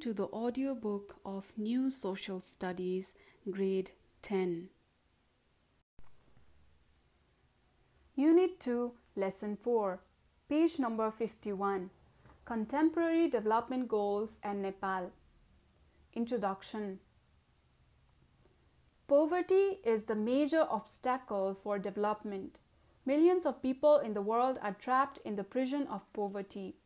to the audiobook of New Social Studies, Grade 10. Unit 2, Lesson 4, page number 51 Contemporary Development Goals and Nepal. Introduction Poverty is the major obstacle for development. Millions of people in the world are trapped in the prison of poverty.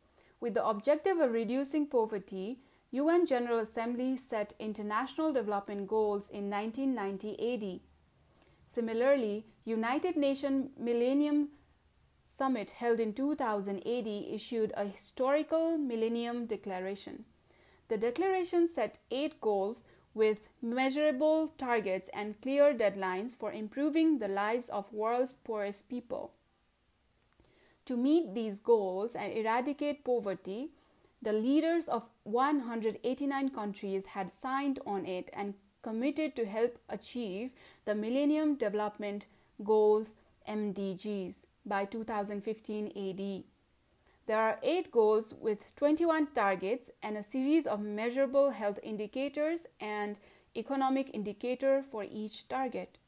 With the objective of reducing poverty, UN General Assembly set international development goals in 1990 AD. Similarly, United Nations Millennium Summit held in 2000 AD issued a historical Millennium Declaration. The declaration set eight goals with measurable targets and clear deadlines for improving the lives of world's poorest people. To meet these goals and eradicate poverty, the leaders of 189 countries had signed on it and committed to help achieve the Millennium Development Goals MDGs by 2015 AD. There are eight goals with 21 targets and a series of measurable health indicators and economic indicator for each target.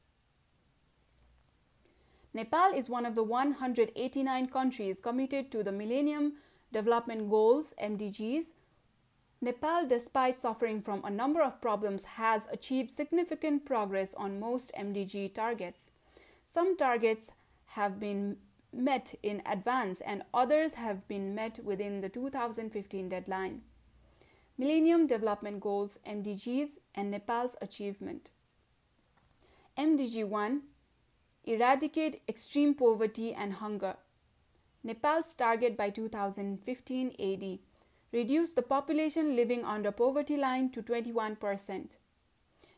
Nepal is one of the 189 countries committed to the Millennium Development Goals MDGs. Nepal, despite suffering from a number of problems, has achieved significant progress on most MDG targets. Some targets have been met in advance and others have been met within the 2015 deadline. Millennium Development Goals MDGs and Nepal's achievement. MDG 1 Eradicate extreme poverty and hunger. Nepal's target by 2015 AD. Reduce the population living under poverty line to 21%.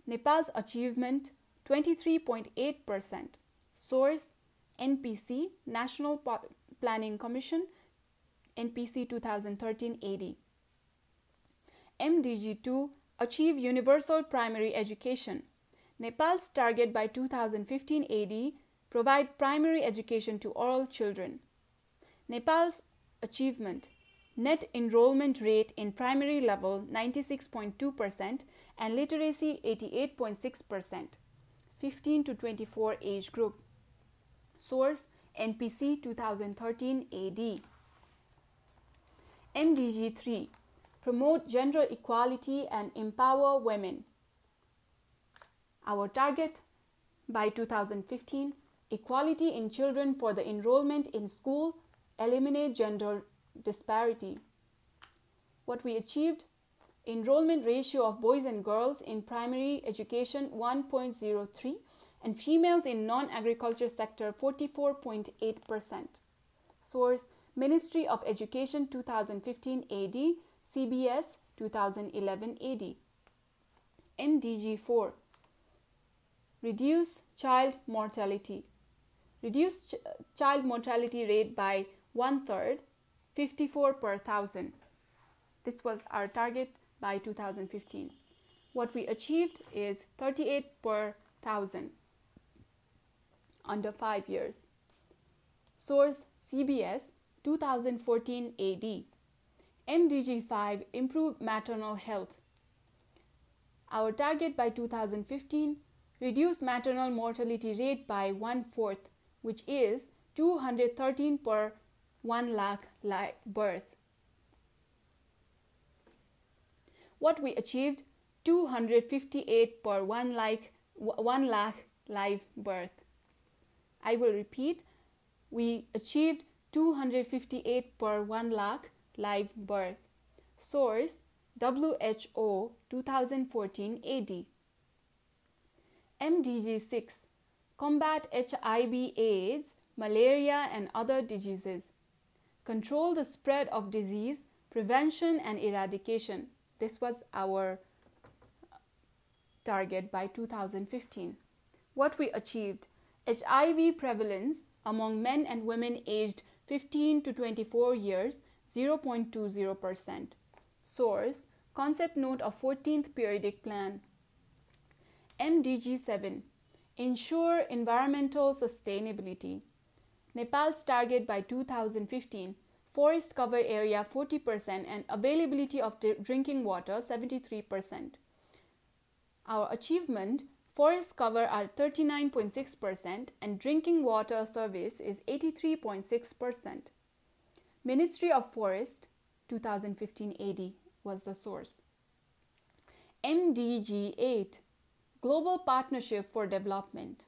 Nepal's achievement 23.8%. Source NPC National Planning Commission NPC 2013 AD. MDG 2 Achieve universal primary education. Nepal's target by 2015 AD provide primary education to all children. Nepal's achievement net enrollment rate in primary level 96.2% and literacy 88.6%. 15 to 24 age group. Source NPC 2013 AD. MDG 3 Promote gender equality and empower women. Our target by 2015 equality in children for the enrollment in school, eliminate gender disparity. What we achieved enrollment ratio of boys and girls in primary education 1.03 and females in non-agriculture sector 44.8%. Source Ministry of Education 2015 AD, CBS 2011 AD. MDG 4 Reduce child mortality. Reduce ch- child mortality rate by one third, 54 per thousand. This was our target by 2015. What we achieved is 38 per thousand under 5 years. Source CBS 2014 AD. MDG 5 Improve maternal health. Our target by 2015 reduce maternal mortality rate by one fourth, which is 213 per 1 lakh live birth. What we achieved 258 per 1 lakh 1 lakh live birth. I will repeat we achieved 258 per 1 lakh live birth. Source WHO 2014 AD. MDG 6 Combat HIV, AIDS, malaria, and other diseases. Control the spread of disease, prevention, and eradication. This was our target by 2015. What we achieved HIV prevalence among men and women aged 15 to 24 years 0.20%. Source Concept Note of 14th Periodic Plan. MDG 7 Ensure environmental sustainability. Nepal's target by 2015 forest cover area 40%, and availability of drinking water 73%. Our achievement forest cover are 39.6% and drinking water service is 83.6%. Ministry of Forest 2015 AD was the source. MDG 8 Global Partnership for Development.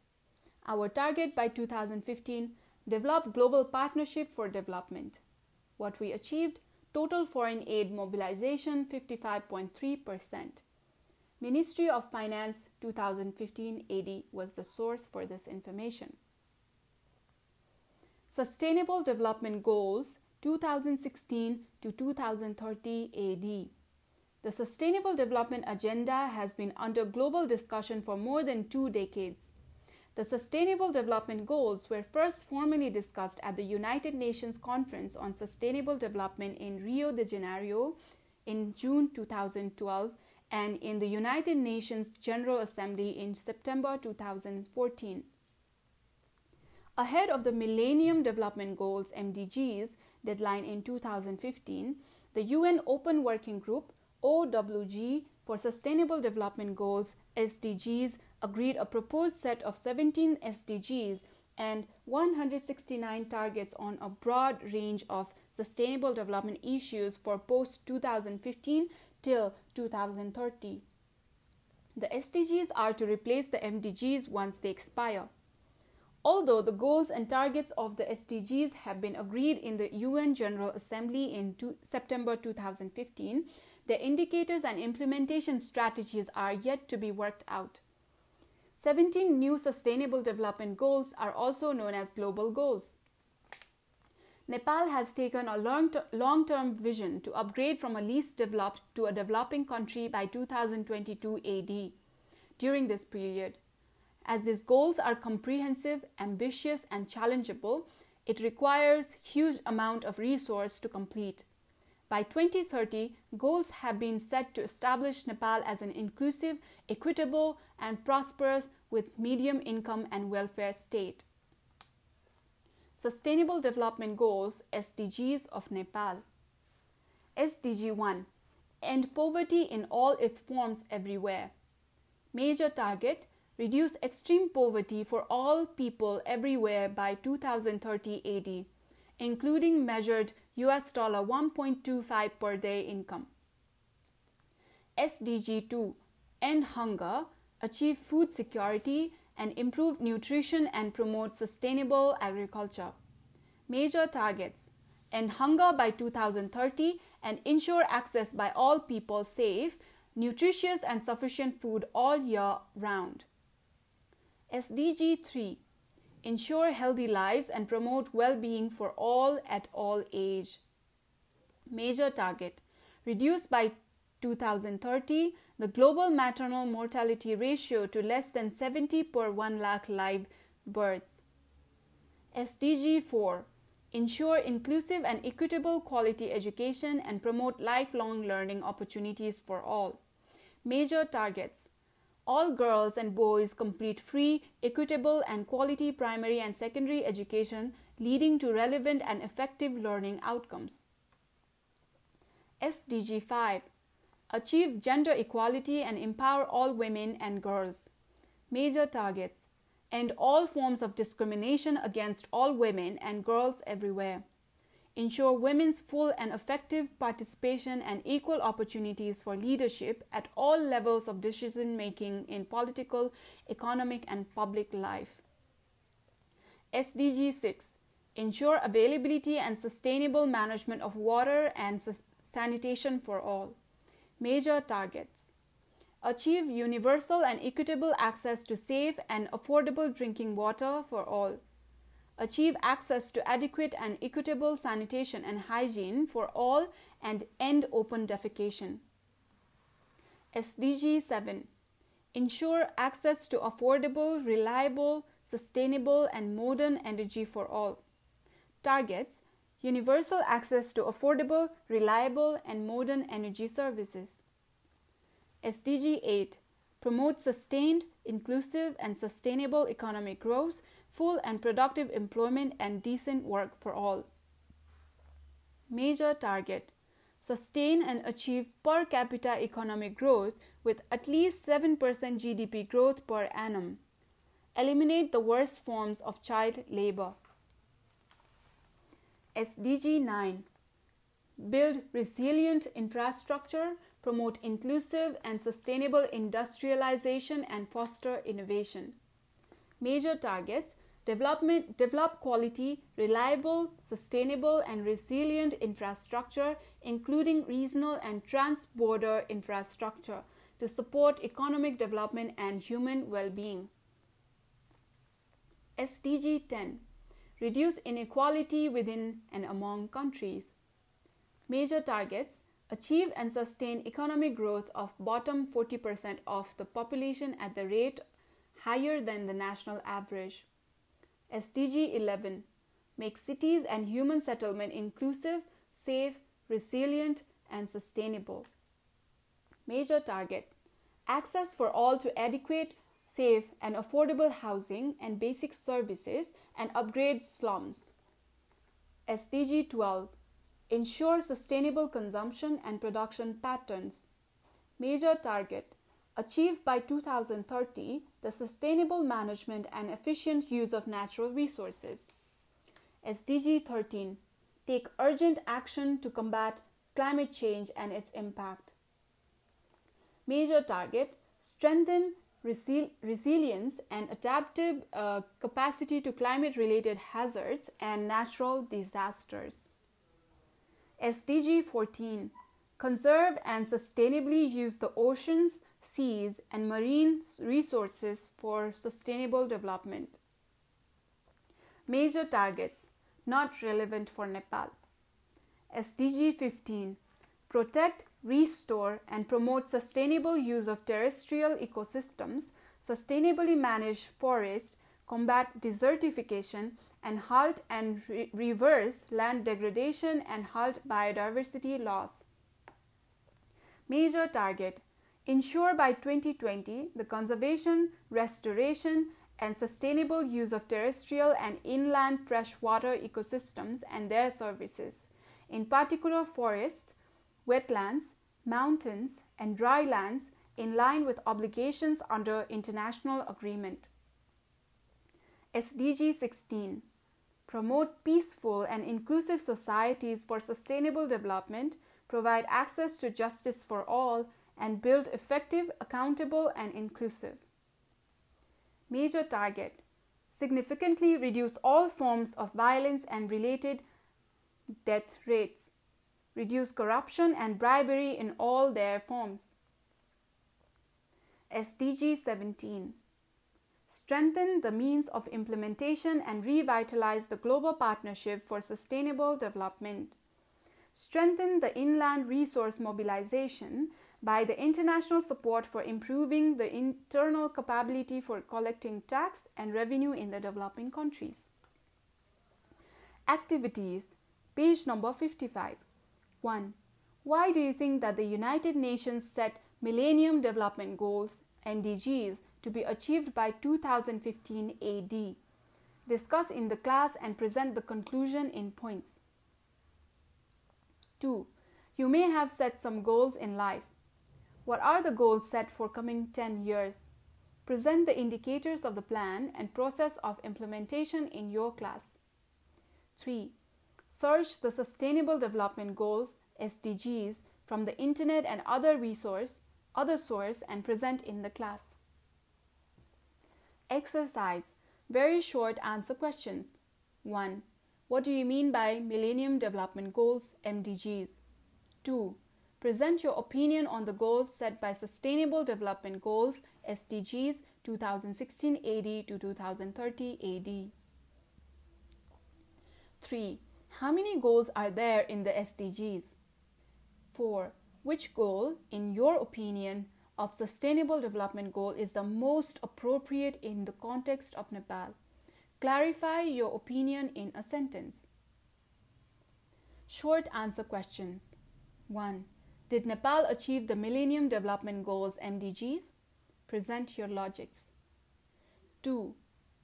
Our target by 2015 develop global partnership for development. What we achieved total foreign aid mobilization 55.3%. Ministry of Finance 2015 AD was the source for this information. Sustainable Development Goals 2016 to 2030 AD. The Sustainable Development Agenda has been under global discussion for more than two decades. The Sustainable Development Goals were first formally discussed at the United Nations Conference on Sustainable Development in Rio de Janeiro in June 2012 and in the United Nations General Assembly in September 2014. Ahead of the Millennium Development Goals MDGs deadline in 2015, the UN Open Working Group OWG for Sustainable Development Goals SDGs agreed a proposed set of 17 SDGs and 169 targets on a broad range of sustainable development issues for post 2015 till 2030. The SDGs are to replace the MDGs once they expire. Although the goals and targets of the SDGs have been agreed in the UN General Assembly in two, September 2015, the indicators and implementation strategies are yet to be worked out. 17 new Sustainable Development Goals are also known as Global Goals. Nepal has taken a long term vision to upgrade from a least developed to a developing country by 2022 AD. During this period, as these goals are comprehensive, ambitious, and challengeable, it requires huge amount of resource to complete. By 2030, goals have been set to establish Nepal as an inclusive, equitable, and prosperous with medium income and welfare state. Sustainable Development Goals SDGs of Nepal. SDG 1 End poverty in all its forms everywhere. Major target Reduce extreme poverty for all people everywhere by 2030 AD, including measured US dollar 1.25 per day income. SDG 2 End hunger, achieve food security, and improve nutrition and promote sustainable agriculture. Major targets End hunger by 2030 and ensure access by all people safe, nutritious, and sufficient food all year round. SDG 3 Ensure healthy lives and promote well being for all at all age. Major target Reduce by 2030 the global maternal mortality ratio to less than 70 per 1 lakh live births. SDG 4 Ensure inclusive and equitable quality education and promote lifelong learning opportunities for all. Major targets all girls and boys complete free, equitable, and quality primary and secondary education, leading to relevant and effective learning outcomes. SDG 5 Achieve gender equality and empower all women and girls. Major targets End all forms of discrimination against all women and girls everywhere ensure women's full and effective participation and equal opportunities for leadership at all levels of decision making in political, economic, and public life. SDG 6 Ensure availability and sustainable management of water and sanitation for all. Major targets Achieve universal and equitable access to safe and affordable drinking water for all achieve access to adequate and equitable sanitation and hygiene for all, and end open defecation. SDG 7 Ensure access to affordable, reliable, sustainable, and modern energy for all. Targets Universal access to affordable, reliable, and modern energy services. SDG 8 Promote sustained, inclusive, and sustainable economic growth full and productive employment, and decent work for all. Major target sustain and achieve per capita economic growth with at least 7% GDP growth per annum. Eliminate the worst forms of child labor. SDG 9 Build resilient infrastructure, promote inclusive and sustainable industrialization, and foster innovation. Major targets Development, develop quality, reliable, sustainable, and resilient infrastructure, including regional and trans-border infrastructure, to support economic development and human well-being. SDG 10 Reduce inequality within and among countries. Major targets achieve and sustain economic growth of bottom 40% of the population at the rate higher than the national average. SDG 11 Make cities and human settlement inclusive, safe, resilient, and sustainable. Major target Access for all to adequate, safe, and affordable housing and basic services and upgrade slums. SDG 12 Ensure sustainable consumption and production patterns. Major target Achieve by 2030 the sustainable management and efficient use of natural resources. SDG 13 Take urgent action to combat climate change and its impact. Major target Strengthen resi- resilience and adaptive uh, capacity to climate related hazards and natural disasters. SDG 14 Conserve and sustainably use the oceans, seas, and marine resources for sustainable development. Major targets not relevant for Nepal. SDG 15 Protect, restore, and promote sustainable use of terrestrial ecosystems, sustainably manage forests, combat desertification, and halt and re- reverse land degradation and halt biodiversity loss. Major target Ensure by 2020 the conservation, restoration, and sustainable use of terrestrial and inland freshwater ecosystems and their services, in particular forests, wetlands, mountains, and dry lands in line with obligations under international agreement. SDG 16 promote peaceful and inclusive societies for sustainable development, provide access to justice for all, and build effective, accountable, and inclusive. Major target significantly reduce all forms of violence and related death rates, reduce corruption and bribery in all their forms. SDG 17 strengthen the means of implementation and revitalize the global partnership for sustainable development, strengthen the inland resource mobilization by the international support for improving the internal capability for collecting tax and revenue in the developing countries. Activities, page number 55. 1. Why do you think that the United Nations set Millennium Development Goals, MDGs, to be achieved by 2015 AD. Discuss in the class and present the conclusion in points. 2. You may have set some goals in life. What are the goals set for coming 10 years? Present the indicators of the plan and process of implementation in your class. 3. Search the Sustainable Development Goals SDGs from the internet and other resource, other source and present in the class. Exercise Very short answer questions. 1. What do you mean by Millennium Development Goals MDGs? 2. Present your opinion on the goals set by Sustainable Development Goals SDGs 2016 AD to 2030 AD. 3. How many goals are there in the SDGs? 4. Which goal, in your opinion, of Sustainable Development Goal is the most appropriate in the context of Nepal. Clarify your opinion in a sentence. Short answer questions 1. Did Nepal achieve the Millennium Development Goals MDGs? Present your logics. 2.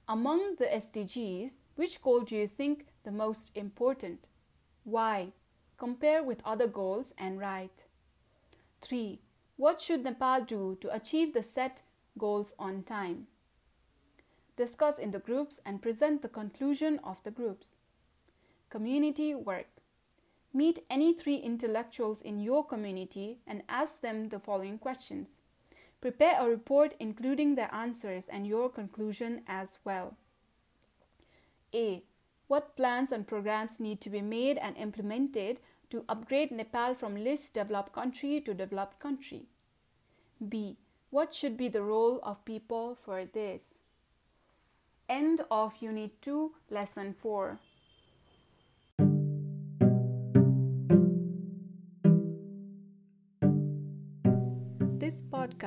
Among the SDGs, which goal do you think the most important? Why? Compare with other goals and write. 3. What should Nepal do to achieve the set goals on time? Discuss in the groups and present the conclusion of the groups. Community work. Meet any three intellectuals in your community and ask them the following questions. Prepare a report including their answers and your conclusion as well. A. What plans and programs need to be made and implemented to upgrade Nepal from least developed country to developed country? B. What should be the role of people for this? End of Unit 2, Lesson 4.